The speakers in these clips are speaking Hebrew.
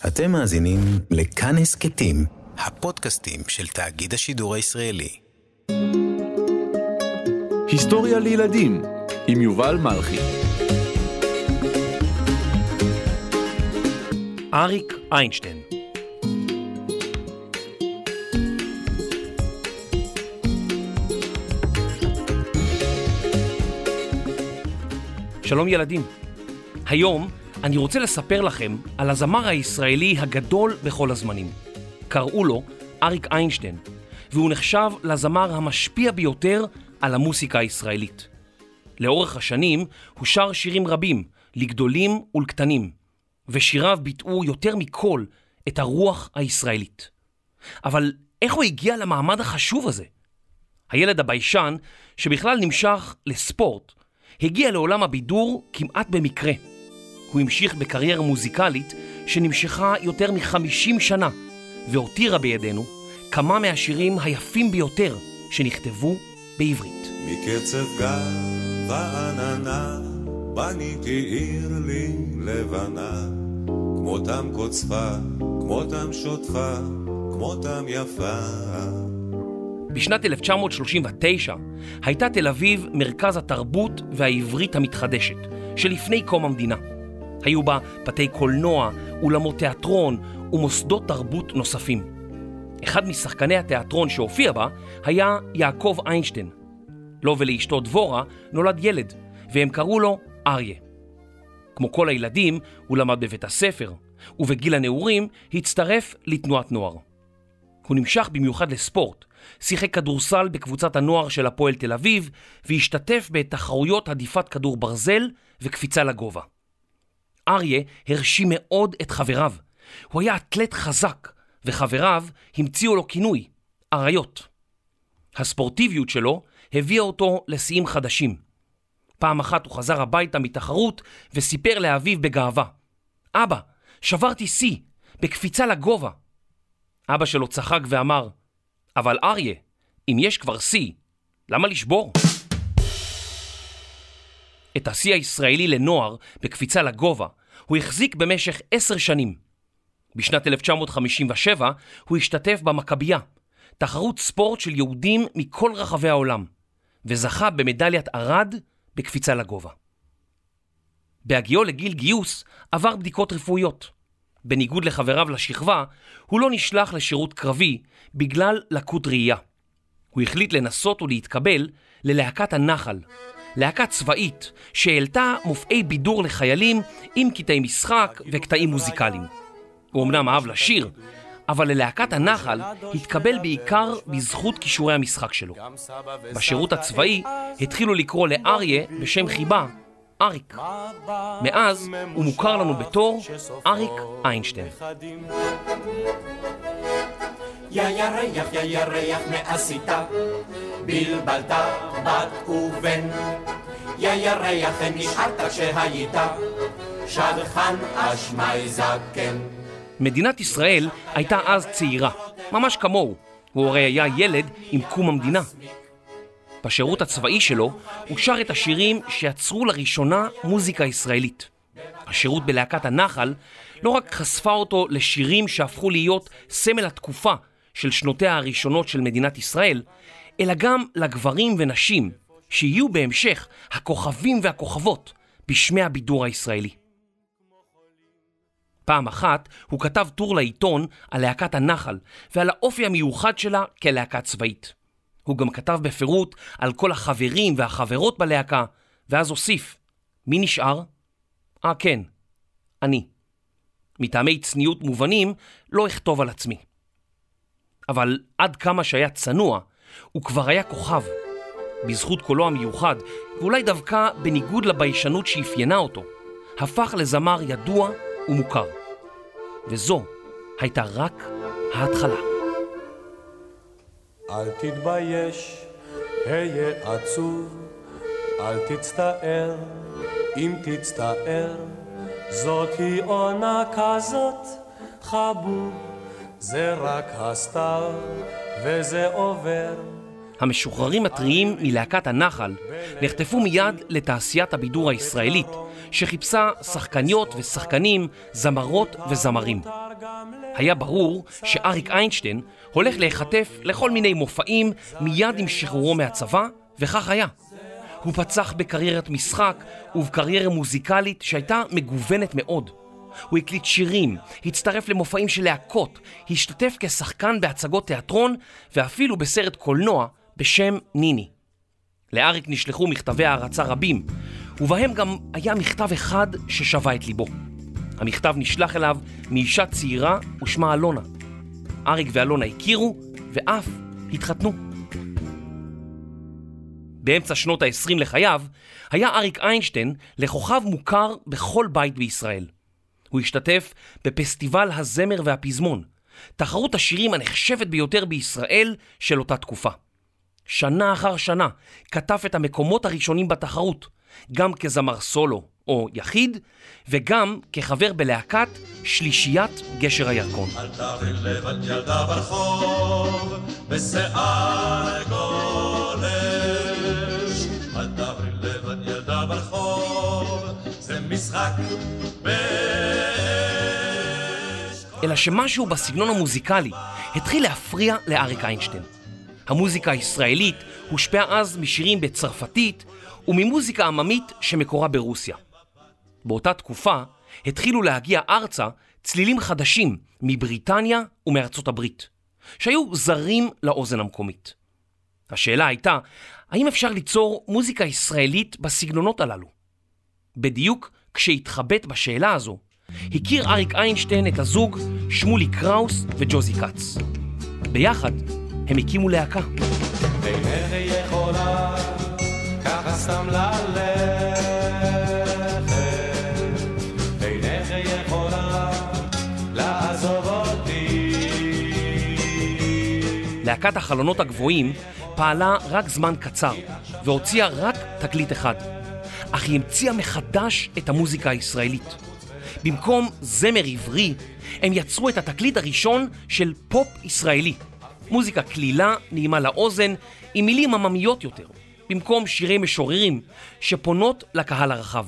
אתם מאזינים לכאן הסכתים, הפודקאסטים של תאגיד השידור הישראלי. היסטוריה לילדים עם יובל מלכי. אריק איינשטיין שלום ילדים, היום אני רוצה לספר לכם על הזמר הישראלי הגדול בכל הזמנים. קראו לו אריק איינשטיין, והוא נחשב לזמר המשפיע ביותר על המוסיקה הישראלית. לאורך השנים הוא שר שירים רבים, לגדולים ולקטנים, ושיריו ביטאו יותר מכל את הרוח הישראלית. אבל איך הוא הגיע למעמד החשוב הזה? הילד הביישן, שבכלל נמשך לספורט, הגיע לעולם הבידור כמעט במקרה. הוא המשיך בקריירה מוזיקלית שנמשכה יותר מחמישים שנה, והותירה בידינו כמה מהשירים היפים ביותר שנכתבו בעברית. מקצב גב ועננה בניתי עיר לי לבנה כמותם קוצפה, כמותם שוטפה, כמותם יפה בשנת 1939 הייתה תל אביב מרכז התרבות והעברית המתחדשת, שלפני קום המדינה. היו בה בתי קולנוע, אולמות תיאטרון ומוסדות תרבות נוספים. אחד משחקני התיאטרון שהופיע בה היה יעקב איינשטיין. לו ולאשתו דבורה נולד ילד, והם קראו לו אריה. כמו כל הילדים, הוא למד בבית הספר, ובגיל הנעורים הצטרף לתנועת נוער. הוא נמשך במיוחד לספורט, שיחק כדורסל בקבוצת הנוער של הפועל תל אביב, והשתתף בתחרויות הדיפת כדור ברזל וקפיצה לגובה. אריה הרשים מאוד את חבריו. הוא היה אתלט חזק, וחבריו המציאו לו כינוי, אריות. הספורטיביות שלו הביאה אותו לשיאים חדשים. פעם אחת הוא חזר הביתה מתחרות וסיפר לאביו בגאווה: אבא, שברתי שיא, בקפיצה לגובה. אבא שלו צחק ואמר, אבל אריה, אם יש כבר שיא, למה לשבור? את השיא הישראלי לנוער בקפיצה לגובה הוא החזיק במשך עשר שנים. בשנת 1957 הוא השתתף במכבייה, תחרות ספורט של יהודים מכל רחבי העולם, וזכה במדליית ארד בקפיצה לגובה. בהגיעו לגיל גיוס עבר בדיקות רפואיות. בניגוד לחבריו לשכבה, הוא לא נשלח לשירות קרבי בגלל לקות ראייה. הוא החליט לנסות ולהתקבל ללהקת הנחל, להקה צבאית שהעלתה מופעי בידור לחיילים עם קטעי משחק וקטעים מוזיקליים. הוא אמנם אהב לשיר, אבל ללהקת הנחל התקבל בעיקר בזכות כישורי המשחק שלו. בשירות הצבאי התחילו לקרוא לאריה בשם חיבה אריק. מאז הוא מוכר לנו בתור אריק איינשטיין. יא ירח, יא ירח מעשיתה, בלבלת בת ובן. יא ירח, אין נשארת כשהיית, שדכן אשמי זקן. מדינת ישראל הייתה אז צעירה, ממש כמוהו. הוא הרי היה ילד עם קום המדינה. בשירות הצבאי שלו הוא שר את השירים שיצרו לראשונה מוזיקה ישראלית. השירות בלהקת הנחל לא רק חשפה אותו לשירים שהפכו להיות סמל התקופה של שנותיה הראשונות של מדינת ישראל, אלא גם לגברים ונשים שיהיו בהמשך הכוכבים והכוכבות בשמי הבידור הישראלי. פעם אחת הוא כתב טור לעיתון על להקת הנחל ועל האופי המיוחד שלה כלהקה צבאית. הוא גם כתב בפירוט על כל החברים והחברות בלהקה, ואז הוסיף, מי נשאר? אה כן, אני. מטעמי צניעות מובנים לא אכתוב על עצמי. אבל עד כמה שהיה צנוע, הוא כבר היה כוכב. בזכות קולו המיוחד, ואולי דווקא בניגוד לביישנות שאפיינה אותו, הפך לזמר ידוע ומוכר. וזו הייתה רק ההתחלה. אל תתבייש, היה עצוב, אל תצטער, אם תצטער, זאת היא עונה כזאת, חבוב, זה רק הסתיו, וזה עובר, המשוחררים הטריים מלהקת הנחל נחטפו מיד לתעשיית הבידור הישראלית, שחיפשה שחקניות ושחקנים, זמרות וזמרים. היה ברור שאריק איינשטיין הולך להיחטף לכל מיני מופעים מיד עם שחרורו מהצבא, וכך היה. הוא פצח בקריירת משחק ובקריירה מוזיקלית שהייתה מגוונת מאוד. הוא הקליט שירים, הצטרף למופעים של להקות, השתתף כשחקן בהצגות תיאטרון ואפילו בסרט קולנוע בשם ניני. לאריק נשלחו מכתבי הערצה רבים, ובהם גם היה מכתב אחד ששבה את ליבו. המכתב נשלח אליו מאישה צעירה ושמה אלונה. אריק ואלונה הכירו ואף התחתנו. באמצע שנות ה-20 לחייו, היה אריק איינשטיין לכוכב מוכר בכל בית בישראל. הוא השתתף בפסטיבל הזמר והפזמון, תחרות השירים הנחשבת ביותר בישראל של אותה תקופה. שנה אחר שנה כתב את המקומות הראשונים בתחרות, גם כזמר סולו או יחיד, וגם כחבר בלהקת שלישיית גשר הירקון. אל תביא לבד ילדה ברחוב, בשיער גולש. אל תביא לבד ילדה ברחוב, זה משחק אלא שמשהו בסגנון המוזיקלי התחיל להפריע לאריק איינשטיין. המוזיקה הישראלית הושפעה אז משירים בצרפתית וממוזיקה עממית שמקורה ברוסיה. באותה תקופה התחילו להגיע ארצה צלילים חדשים מבריטניה ומארצות הברית, שהיו זרים לאוזן המקומית. השאלה הייתה, האם אפשר ליצור מוזיקה ישראלית בסגנונות הללו? בדיוק כשהתחבט בשאלה הזו, הכיר אריק איינשטיין את הזוג שמולי קראוס וג'וזי כץ. ביחד הם הקימו להקה. אינני יכולה ככה סתם ללכת אינך יכולה לעזוב אותי להקת החלונות הגבוהים פעלה רק זמן קצר והוציאה רק תקליט אחד אך היא המציאה מחדש את המוזיקה הישראלית. במקום זמר עברי, הם יצרו את התקליט הראשון של פופ ישראלי, מוזיקה קלילה, נעימה לאוזן, עם מילים עממיות יותר, במקום שירי משוררים שפונות לקהל הרחב.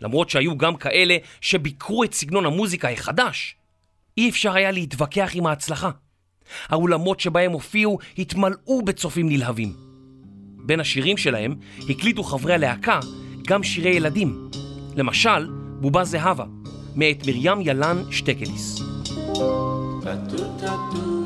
למרות שהיו גם כאלה שביקרו את סגנון המוזיקה החדש, אי אפשר היה להתווכח עם ההצלחה. האולמות שבהם הופיעו התמלאו בצופים נלהבים. בין השירים שלהם הקליטו חברי הלהקה גם שירי ילדים. למשל, בובה זהבה, מאת מרים ילן שטקליס. הצללים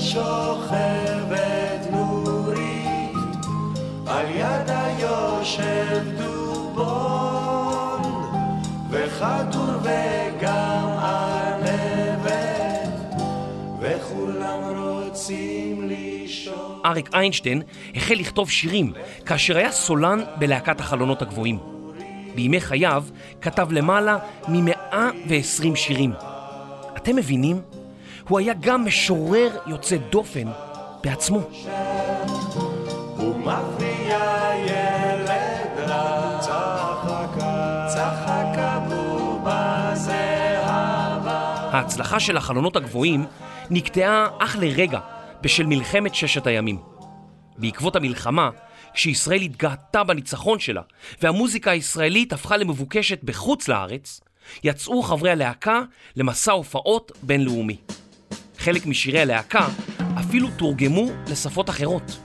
שוכבת נורית, על ידה יושב דובון, וחתור וגם ארנבת, וכולם רוצים לישון. אריק איינשטיין החל לכתוב שירים כאשר היה סולן בלהקת החלונות הגבוהים. בימי חייו כתב למעלה מ-120 שירים. אתם מבינים? הוא היה גם משורר יוצא דופן בעצמו. ההצלחה של החלונות הגבוהים נקטעה אך לרגע בשל מלחמת ששת הימים. בעקבות המלחמה, כשישראל התגאתה בניצחון שלה והמוזיקה הישראלית הפכה למבוקשת בחוץ לארץ, יצאו חברי הלהקה למסע הופעות בינלאומי. חלק משירי הלהקה אפילו תורגמו לשפות אחרות.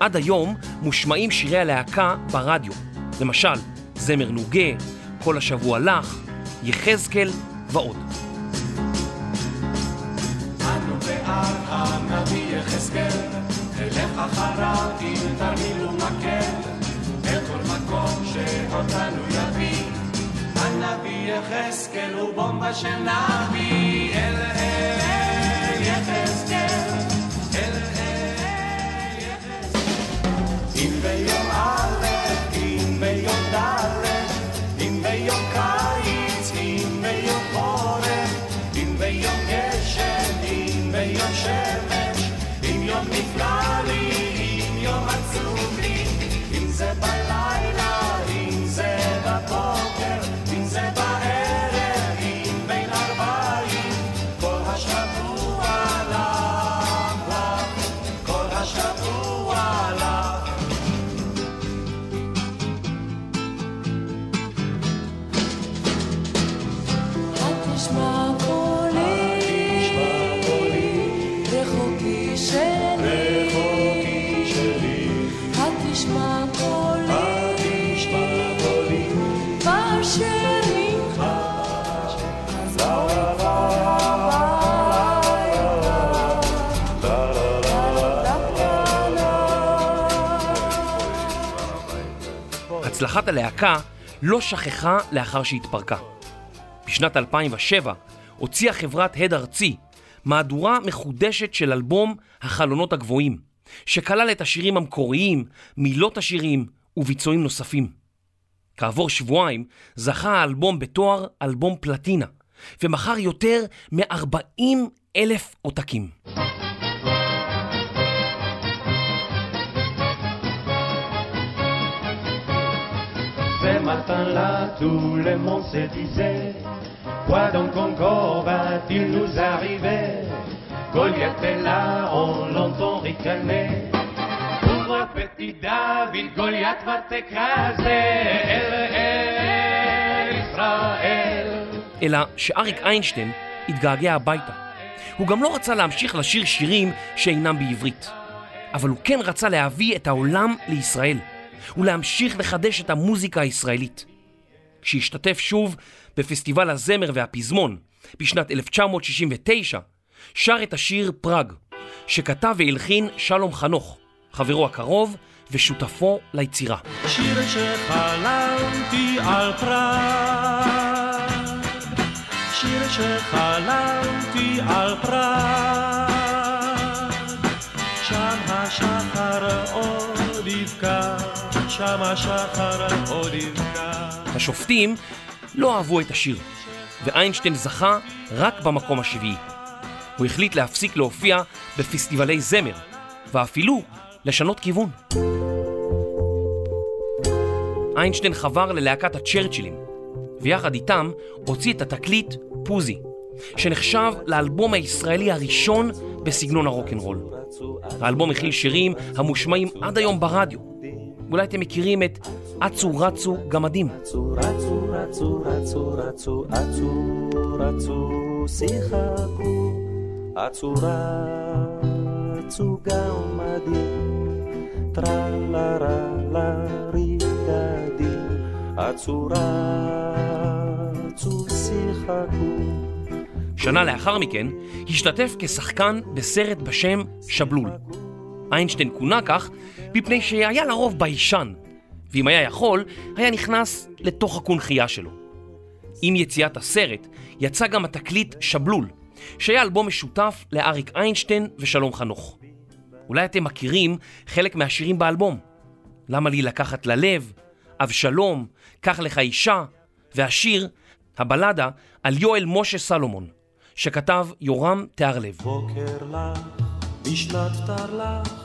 עד היום מושמעים שירי הלהקה ברדיו, למשל זמר נוגה, כל השבוע לך, יחזקאל ועוד. ועל הנביא יחזקאל, תלך אחריו עם תרמיל ומקל, אל כל מקום שאותנו יביא. הנביא יחזקאל הוא בומבה של נביא, אל יחזקאל, הצלחת הלהקה לא שכחה לאחר שהתפרקה. בשנת 2007 הוציאה חברת הד ארצי מהדורה מחודשת של אלבום החלונות הגבוהים, שכלל את השירים המקוריים, מילות השירים וביצועים נוספים. כעבור שבועיים זכה האלבום בתואר אלבום פלטינה, ומכר יותר מ-40 אלף עותקים. Matin-là, tout le monde se disait Quoi donc encore va-t-il nous arriver Goliath est là, on l'entend ricaner Ouvre petit David, Goliath va t'écraser ישראל אלא שאריק איינשטיין התגעגע הביתה. הוא גם לא רצה להמשיך לשיר שירים שאינם בעברית, אבל הוא כן רצה להביא את העולם לישראל, ולהמשיך לחדש את המוזיקה הישראלית. כשהשתתף שוב בפסטיבל הזמר והפזמון בשנת 1969, שר את השיר פראג, שכתב והלחין שלום חנוך, חברו הקרוב ושותפו ליצירה. שיר שחלמתי על פראג, שיר שחלמתי על פראג, שם השחר עוד יבקע. השופטים לא אהבו את השיר, ואיינשטיין זכה רק במקום השביעי. הוא החליט להפסיק להופיע בפסטיבלי זמר, ואפילו לשנות כיוון. איינשטיין חבר ללהקת הצ'רצ'ילים, ויחד איתם הוציא את התקליט פוזי, שנחשב לאלבום הישראלי הראשון בסגנון הרוקנרול. האלבום הכיל שירים המושמעים עד היום ברדיו. אולי אתם מכירים את אצו רצו גמדים. רצו רצו רצו רצו רצו אצו רצו שיחקו אצו רצו גמדים טרלרה לריגדים אצו רצו שיחקו שנה לאחר מכן השתתף כשחקן בסרט בשם שבלול. איינשטיין כונה כך מפני שהיה לרוב ביישן, ואם היה יכול, היה נכנס לתוך הקונכייה שלו. עם יציאת הסרט יצא גם התקליט שבלול, שהיה אלבום משותף לאריק איינשטיין ושלום חנוך. אולי אתם מכירים חלק מהשירים באלבום. למה לי לקחת ללב, אבשלום, קח לך אישה, והשיר, הבלדה, על יואל משה סלומון, שכתב יורם תיארלב. בוקר לך, בשנת תרל"ח,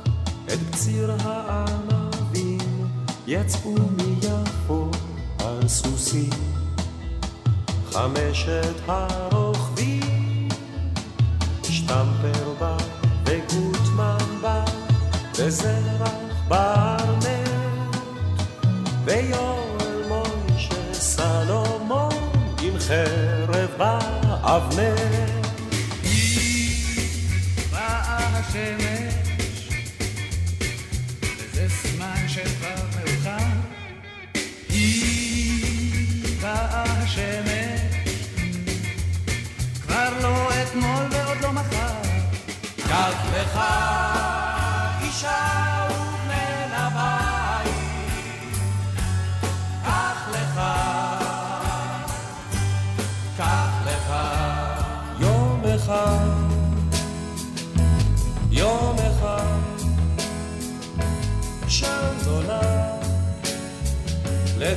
את קציר הענבים יצאו מיפו על סוסים. חמשת הרוכבים, שטמפר בא וגוטמן בא, וזרח ברנט, ויואל מוישה סלומון עם חרב באבנר. כבר לא אתמול ועוד לא מחר. קח לך אישה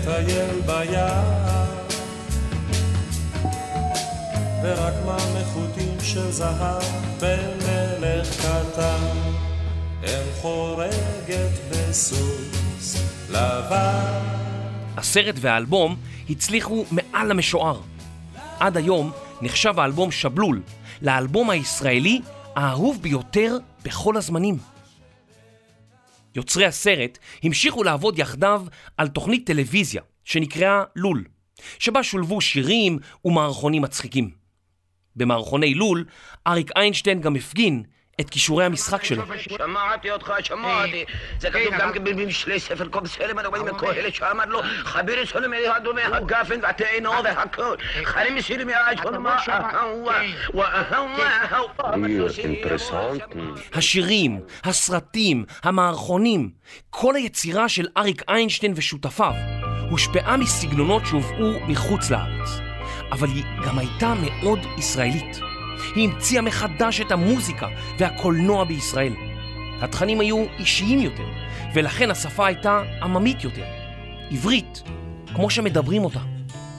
לטייל ביער, ורק מחוטים של זהב במלך קטן, אם חורגת בסוס לבן. הסרט והאלבום הצליחו מעל המשוער. עד היום נחשב האלבום שבלול לאלבום הישראלי האהוב ביותר בכל הזמנים. יוצרי הסרט המשיכו לעבוד יחדיו על תוכנית טלוויזיה שנקראה לול, שבה שולבו שירים ומערכונים מצחיקים. במערכוני לול, אריק איינשטיין גם הפגין את כישורי המשחק שלו. שמעתי אותך, שמעתי. זה כתוב גם כן במשלי ספר קום סלם הדברים מקהלת שאמר לו חביר סולם אליהו מהגפן והתאנו והכל. חרים מסירים מהאג'ון השירים, הסרטים, המערכונים, כל היצירה של אריק איינשטיין ושותפיו הושפעה מסגנונות שהובאו מחוץ לארץ, אבל היא גם הייתה מאוד ישראלית. היא המציאה מחדש את המוזיקה והקולנוע בישראל. התכנים היו אישיים יותר, ולכן השפה הייתה עממית יותר. עברית, כמו שמדברים אותה.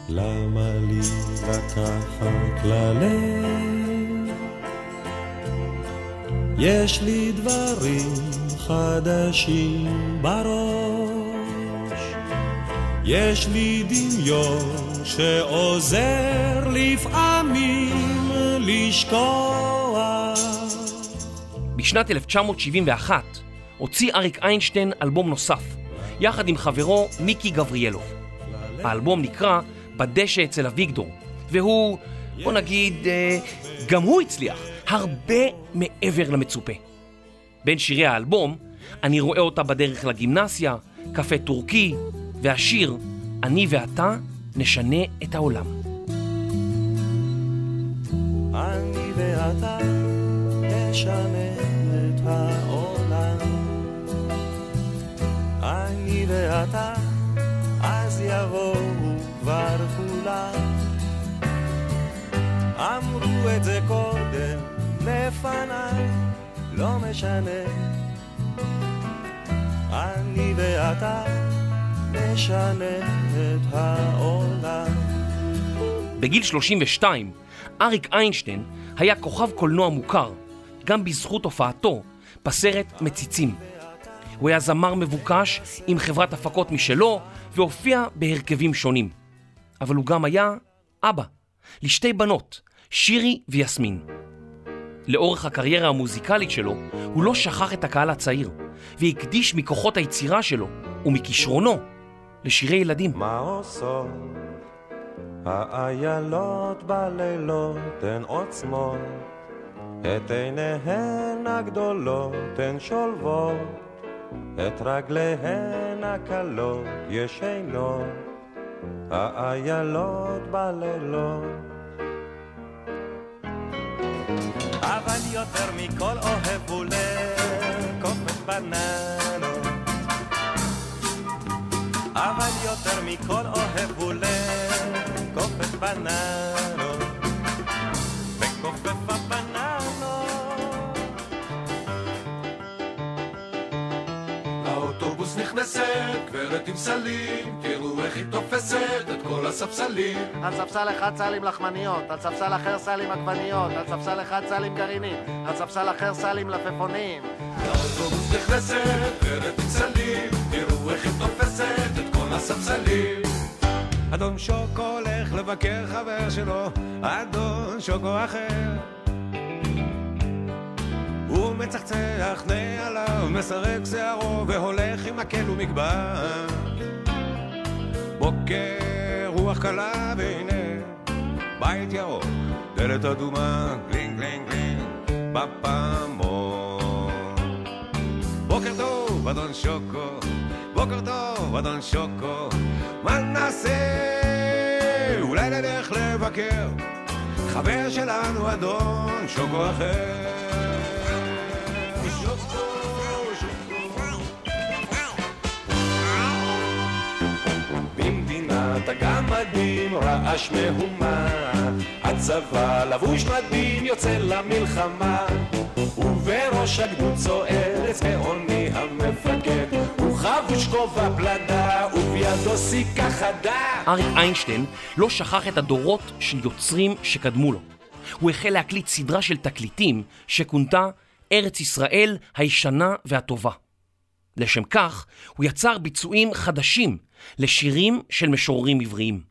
למה לי לקחת ללב? יש לי דברים חדשים בראש. יש לי דמיון שעוזר לפעמים לשכוח. בשנת 1971 הוציא אריק איינשטיין אלבום נוסף, יחד עם חברו מיקי גבריאלוב. האלבום נקרא בדשא אצל אביגדור, והוא, בוא נגיד, אה, גם הוא הצליח הרבה מעבר למצופה. בין שירי האלבום, אני רואה אותה בדרך לגימנסיה, קפה טורקי, והשיר "אני ואתה נשנה את העולם". אני ואתה נשנה את העולם. אני ואתה, אז יבואו כבר כולם. אמרו את זה קודם לפניי, לא משנה. אני ואתה נשנה את העולם. בגיל 32, אריק איינשטיין היה כוכב קולנוע מוכר, גם בזכות הופעתו בסרט מציצים. הוא היה זמר מבוקש עם חברת הפקות משלו והופיע בהרכבים שונים. אבל הוא גם היה אבא, לשתי בנות, שירי ויסמין. לאורך הקריירה המוזיקלית שלו, הוא לא שכח את הקהל הצעיר, והקדיש מכוחות היצירה שלו ומכישרונו לשירי ילדים. מה עושות האיילות בלילות הן עוצמות את עיניהן הגדולות הן שולבות את רגליהן הקלות ישנות האיילות בלילות. אבל יותר מכל אוהב הוא לקופת בננות. אבל יותר מכל אוהב הוא לקופת בננות וכופף הבננות לאוטובוס נכנסת, גברת עם סלים, תראו איך היא תופסת את כל הספסלים. על ספסל אחד סל עם לחמניות, על ספסל אחר סל עם עגבניות, על ספסל אחד סל עם גרעינים, על ספסל אחר סל עם לפפונים. לאוטובוס נכנסת, גברת עם סלים, תראו איך היא תופסת את כל הספסלים. אדון שוקו הולך לבקר חבר שלו, אדון שוקו אחר. הוא מצחצח נעליו, מסרק שערו, והולך עם מקל ומגבעת. בוקר, רוח קלה, והנה בית ירוק, דלת אדומה, גלינג גלינג גלינג, בפעמון. בוקר טוב, אדון שוקו, בוקר טוב, אדון שוקו, מה נעשה? אולי נלך לבקר, חבר שלנו, אדון שוקו אחר. במדינת הגמדים רעש מהומה הצבא לבוש מדים יוצא למלחמה ובראש הגדוד צוער צבעוני המפקד הוא חבוש כובע פלדה ובידו סיכה חדה אריק איינשטיין לא שכח את הדורות של יוצרים שקדמו לו. הוא החל להקליט סדרה של תקליטים שכונתה ארץ ישראל הישנה והטובה. לשם כך, הוא יצר ביצועים חדשים לשירים של משוררים עבריים.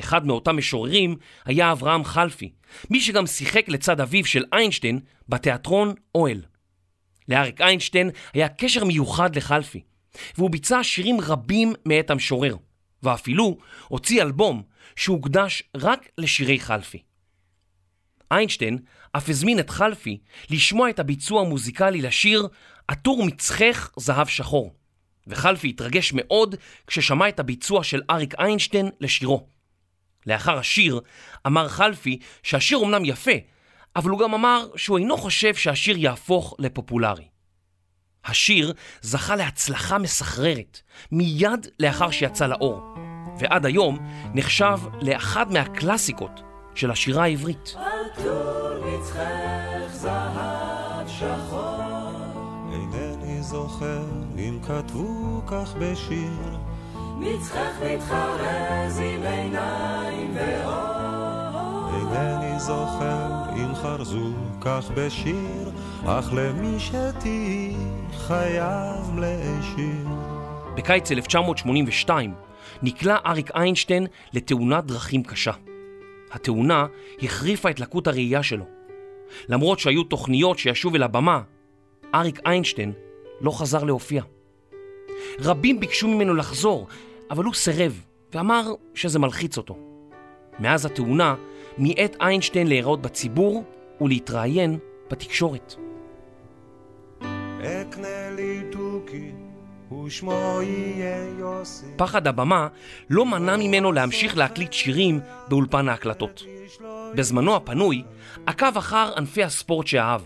אחד מאותם משוררים היה אברהם חלפי, מי שגם שיחק לצד אביו של איינשטיין בתיאטרון אוהל. לאריק איינשטיין היה קשר מיוחד לחלפי, והוא ביצע שירים רבים מאת המשורר, ואפילו הוציא אלבום שהוקדש רק לשירי חלפי. איינשטיין אף הזמין את חלפי לשמוע את הביצוע המוזיקלי לשיר עטור מצחך זהב שחור, וחלפי התרגש מאוד כששמע את הביצוע של אריק איינשטיין לשירו. לאחר השיר אמר חלפי שהשיר אומנם יפה, אבל הוא גם אמר שהוא אינו חושב שהשיר יהפוך לפופולרי. השיר זכה להצלחה מסחררת מיד לאחר שיצא לאור, ועד היום נחשב לאחד מהקלאסיקות של השירה העברית. אינני זוכר אם כתבו כך בשיר. מצחך מתחרז עם עיניים ואור. אינני זוכר אם חרזו כך בשיר. אך למי שתהי חייב להשאיר בקיץ 1982 נקלע אריק איינשטיין לתאונת דרכים קשה. התאונה החריפה את לקות הראייה שלו. למרות שהיו תוכניות שישוב אל הבמה, אריק איינשטיין לא חזר להופיע. רבים ביקשו ממנו לחזור, אבל הוא סירב ואמר שזה מלחיץ אותו. מאז התאונה מיעט איינשטיין להיראות בציבור ולהתראיין בתקשורת. אקנה לי תוכי ושמו יהיה יוסי פחד הבמה לא מנע ממנו להמשיך להקליט שירים באולפן ההקלטות. בזמנו הפנוי עקב אחר ענפי הספורט שאהב,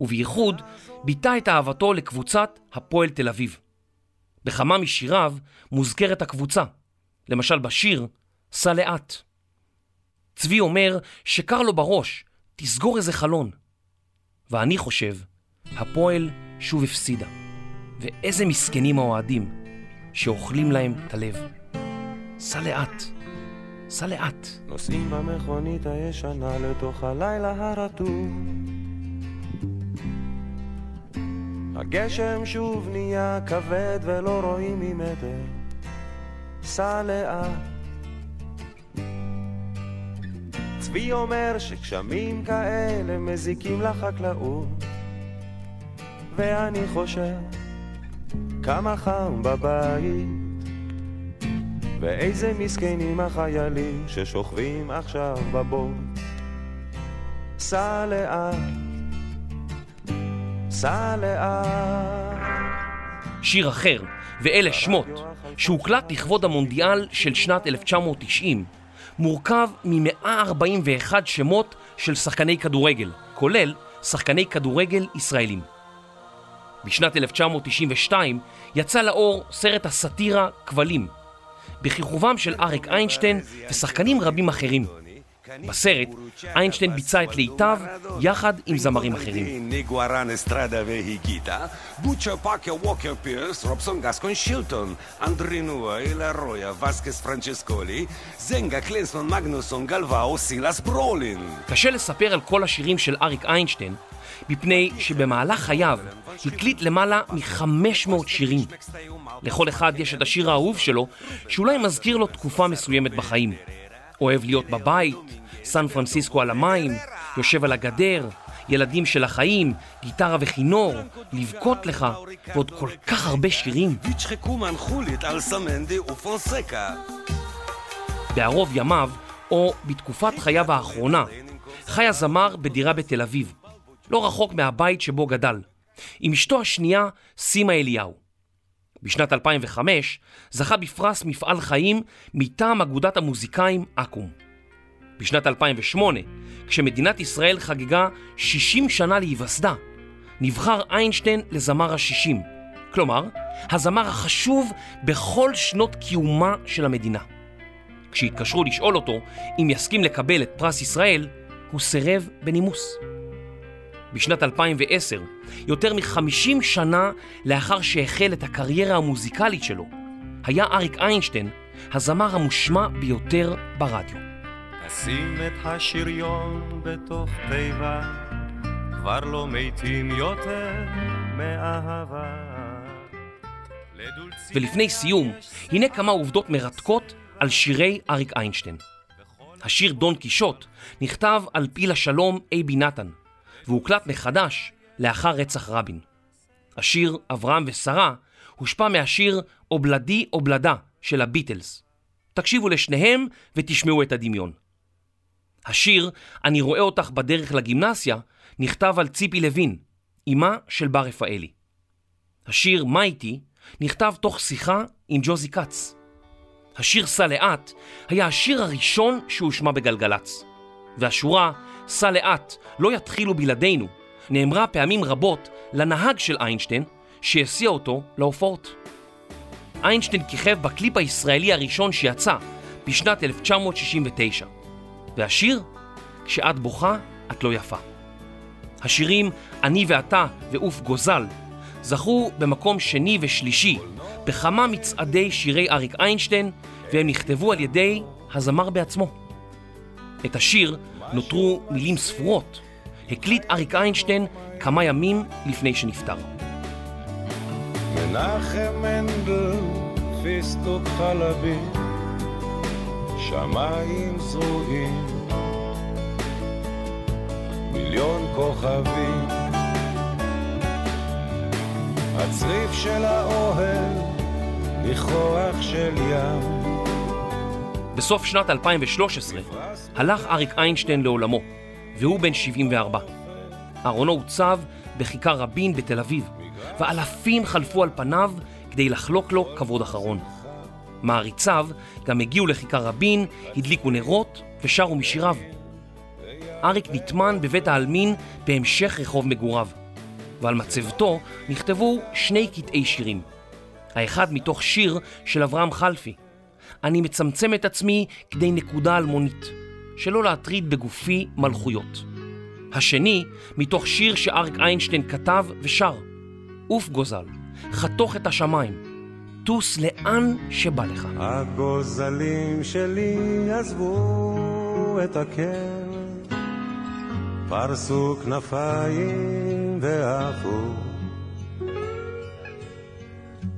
ובייחוד ביטא את אהבתו לקבוצת הפועל תל אביב. בכמה משיריו מוזכרת הקבוצה, למשל בשיר "סע לאט". צבי אומר שקר לו בראש, תסגור איזה חלון. ואני חושב, הפועל שוב הפסידה. ואיזה מסכנים האוהדים שאוכלים להם את הלב. סע לאט, סע לאט. נוסעים במכונית הישנה לתוך הלילה הרטוב הגשם שוב נהיה כבד ולא רואים ממטר סע לאט צבי אומר שגשמים כאלה מזיקים לחקלאות ואני חושב כמה חם בבית. ואיזה מסכנים החיילים ששוכבים עכשיו בבור סע לאט, סע לאט. שיר אחר, ואלה שמות, שהוקלט לכבוד המונדיאל של שנת 1990, מורכב מ-141 שמות של שחקני כדורגל, כולל שחקני כדורגל ישראלים. בשנת 1992 יצא לאור סרט הסאטירה כבלים, בכיכובם של אריק איינשטיין ושחקנים רבים אחרים. בסרט, איינשטיין ביצע את להיטיו יחד עם זמרים אחרים. קשה לספר על כל השירים של אריק איינשטיין, מפני שבמהלך חייו הקליט למעלה מ-500 שירים. לכל אחד יש את השיר האהוב שלו, שאולי מזכיר לו תקופה מסוימת בחיים. אוהב להיות בבית, סן פרנסיסקו על המים, יושב על הגדר, ילדים של החיים, גיטרה וכינור, לבכות לך, ועוד כל כך הרבה שירים. בערוב ימיו, או בתקופת חייו האחרונה, חי הזמר בדירה בתל אביב, לא רחוק מהבית שבו גדל, עם אשתו השנייה, סימה אליהו. בשנת 2005 זכה בפרס מפעל חיים מטעם אגודת המוזיקאים אקו"ם. בשנת 2008, כשמדינת ישראל חגגה 60 שנה להיווסדה, נבחר איינשטיין לזמר ה-60, כלומר, הזמר החשוב בכל שנות קיומה של המדינה. כשהתקשרו לשאול אותו אם יסכים לקבל את פרס ישראל, הוא סירב בנימוס. בשנת 2010, יותר מ-50 שנה לאחר שהחל את הקריירה המוזיקלית שלו, היה אריק איינשטיין הזמר המושמע ביותר ברדיו. נשים את השריון בתוך תיבה, כבר לא מתים יותר מאהבה. ולפני סיום, הנה כמה עובדות מרתקות על שירי אריק איינשטיין. השיר דון קישוט נכתב על פיל השלום אייבי נתן, והוקלט מחדש לאחר רצח רבין. השיר אברהם ושרה הושפע מהשיר אובלדי אובלדה של הביטלס. תקשיבו לשניהם ותשמעו את הדמיון. השיר "אני רואה אותך בדרך לגימנסיה" נכתב על ציפי לוין, אמה של בר רפאלי. השיר "מה איתי" נכתב תוך שיחה עם ג'וזי כץ. השיר "סע לאט" היה השיר הראשון שהושמע בגלגלצ. והשורה "סע לאט, לא יתחילו בלעדינו" נאמרה פעמים רבות לנהג של איינשטיין שהסיע אותו להופעות. איינשטיין כיכב בקליפ הישראלי הראשון שיצא בשנת 1969. והשיר? כשאת בוכה, את לא יפה. השירים "אני ואתה" ו"עוף גוזל" זכו במקום שני ושלישי בכמה מצעדי שירי אריק איינשטיין, והם נכתבו על ידי הזמר בעצמו. את השיר נותרו מילים ספורות. הקליט אריק איינשטיין כמה ימים לפני שנפטר. מנחם מנדל, פיסטוק חלבי, שמיים זרועים, מיליון כוכבים. הצריף של האוהל, ניחוח של ים. בסוף שנת 2013 הלך אריק איינשטיין לעולמו, והוא בן 74. ארונו הוצב בכיכר רבין בתל אביב, ואלפים חלפו על פניו כדי לחלוק לו כבוד אחרון. מעריציו גם הגיעו לכיכר רבין, הדליקו נרות ושרו משיריו. אריק נטמן בבית העלמין בהמשך רחוב מגוריו, ועל מצבתו נכתבו שני קטעי שירים. האחד מתוך שיר של אברהם חלפי, אני מצמצם את עצמי כדי נקודה אלמונית, שלא להטריד בגופי מלכויות. השני, מתוך שיר שאריק איינשטיין כתב ושר, עוף גוזל, חתוך את השמיים, טוס לאן שבא לך. הגוזלים שלי עזבו את הקר, פרסו כנפיים ועפו.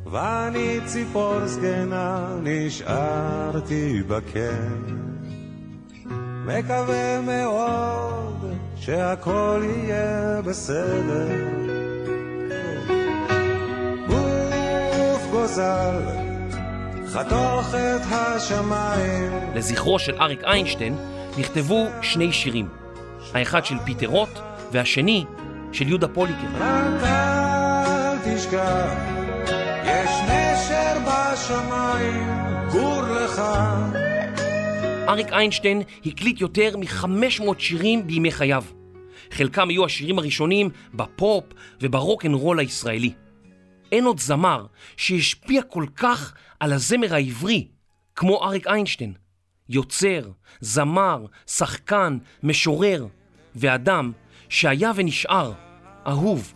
ואני ציפור זקנה נשארתי בקר. מקווה מאוד שהכל יהיה בסדר. גוף גוזל, חתוך את השמיים. לזכרו של אריק איינשטיין נכתבו שני שירים, האחד של פיטר רוט והשני של יהודה פוליקר. רק אל תשכח, יש נשר בשמיים, גור לך. אריק איינשטיין הקליט יותר מ-500 שירים בימי חייו. חלקם היו השירים הראשונים בפופ וברוקנרול הישראלי. אין עוד זמר שהשפיע כל כך על הזמר העברי כמו אריק איינשטיין. יוצר, זמר, שחקן, משורר, ואדם שהיה ונשאר אהוב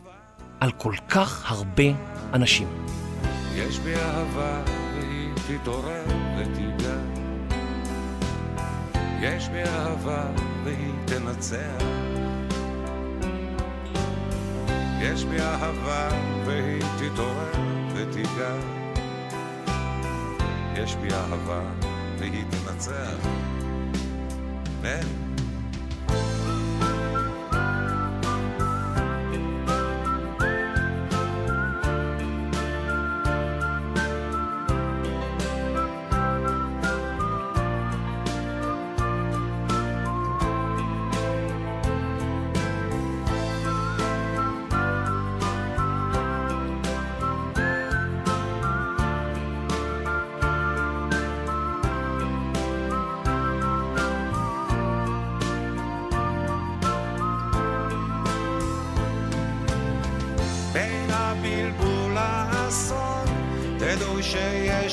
על כל כך הרבה אנשים. יש בי אהבה והיא תתעורר יש בי אהבה והיא תנצח. יש בי אהבה והיא תתעורר ותיגע. יש בי אהבה והיא תנצח.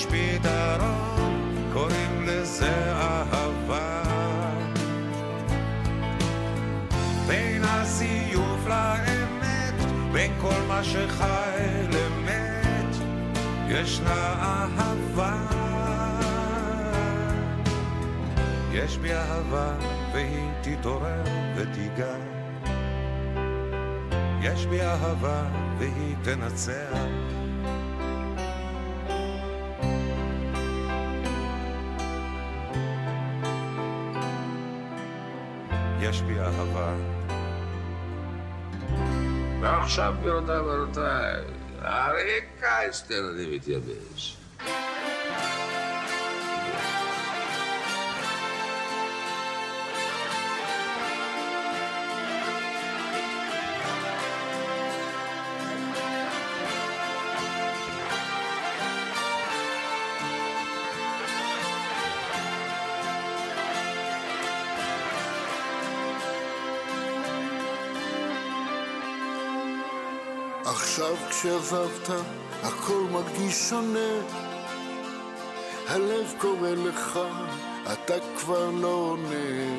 שיש פתרון, קוראים לזה אהבה. בין הזיוף לאמת, בין כל מה שחי למת, ישנה אהבה. יש בי אהבה והיא תתעורר ותיגע. יש בי אהבה והיא תנצח. יש בי אהבה. ועכשיו, גבירותיי ורבותיי, קייסטר אני מתייבש. כשעזבת, הכל מרגיש שונה. הלב קורא לך, אתה כבר לא עונה.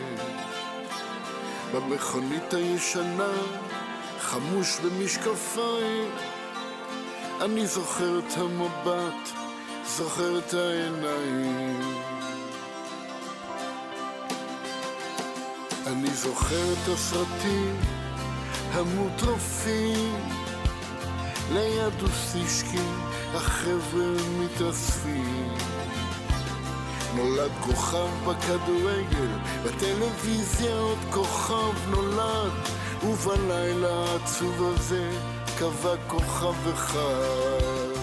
במכונית הישנה, חמוש במשקפיים, אני זוכר את המבט, זוכר את העיניים. אני זוכר את הסרטים המוטרפים, ליד אוסישקי החבר'ה מתאספים. נולד כוכב בכדורגל, בטלוויזיה עוד כוכב נולד, ובלילה העצוב הזה קבע כוכב אחד.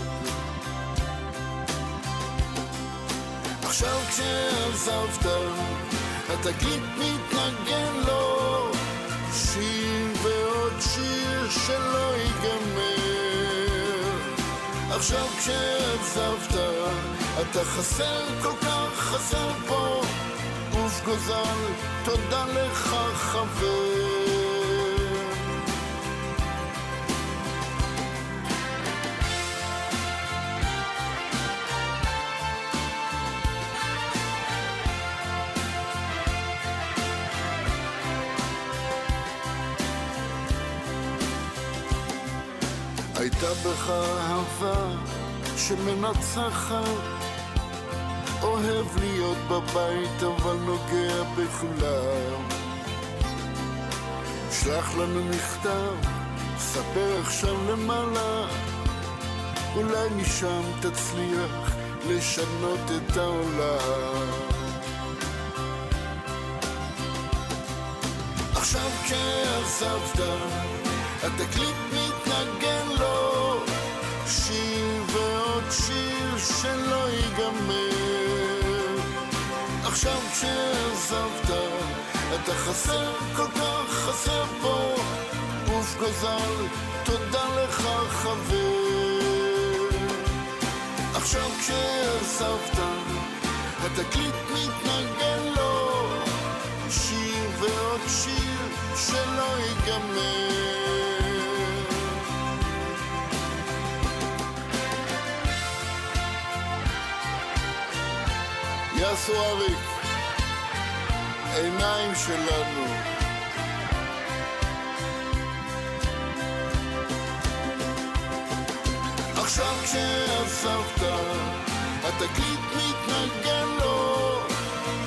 עכשיו כשעזבת, התקליט מתנגן לו, שיר ועוד שיר שלא ייגמר. עכשיו כשעזבת, אתה חסר כל כך חסר פה, גוף גוזל, תודה לך חבר. אהבה שמנצחת. אוהב להיות בבית אבל נוגע בכולם. שלח לנו מכתב, ספר עכשיו למעלה. אולי משם תצליח לשנות את העולם. עכשיו כשעזבת התקליט שיר ועוד שיר שלא ייגמר. עכשיו כשעזבת אתה חסר כל כך חסר פה. גוף גזל תודה לך חבר. עכשיו כשעזבת התקליט מתנגן לו. שיר ועוד שיר שלא ייגמר יאסו אריק, עיניים שלנו. עכשיו כשעזבת, התקליט מתנגן לו,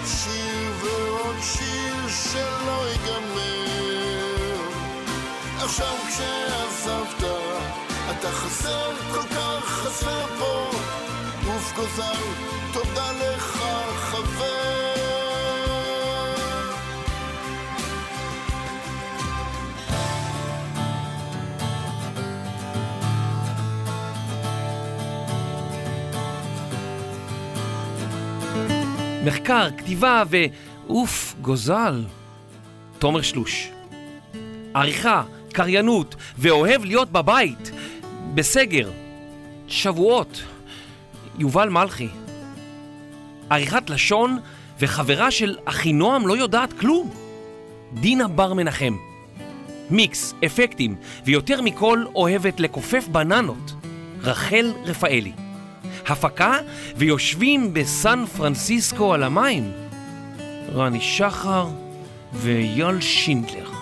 שיר ועוד שיר שלא ייגמר. עכשיו כשעזבת, אתה חסר כל כך חסר פה, גוף גוזל, תודה מחקר, כתיבה ואוף, גוזל. תומר שלוש. עריכה, קריינות ואוהב להיות בבית. בסגר. שבועות. יובל מלכי. עריכת לשון וחברה של אחינועם לא יודעת כלום. דינה בר מנחם. מיקס, אפקטים, ויותר מכל אוהבת לכופף בננות. רחל רפאלי. הפקה ויושבים בסן פרנסיסקו על המים. רני שחר ואייל שינדלר.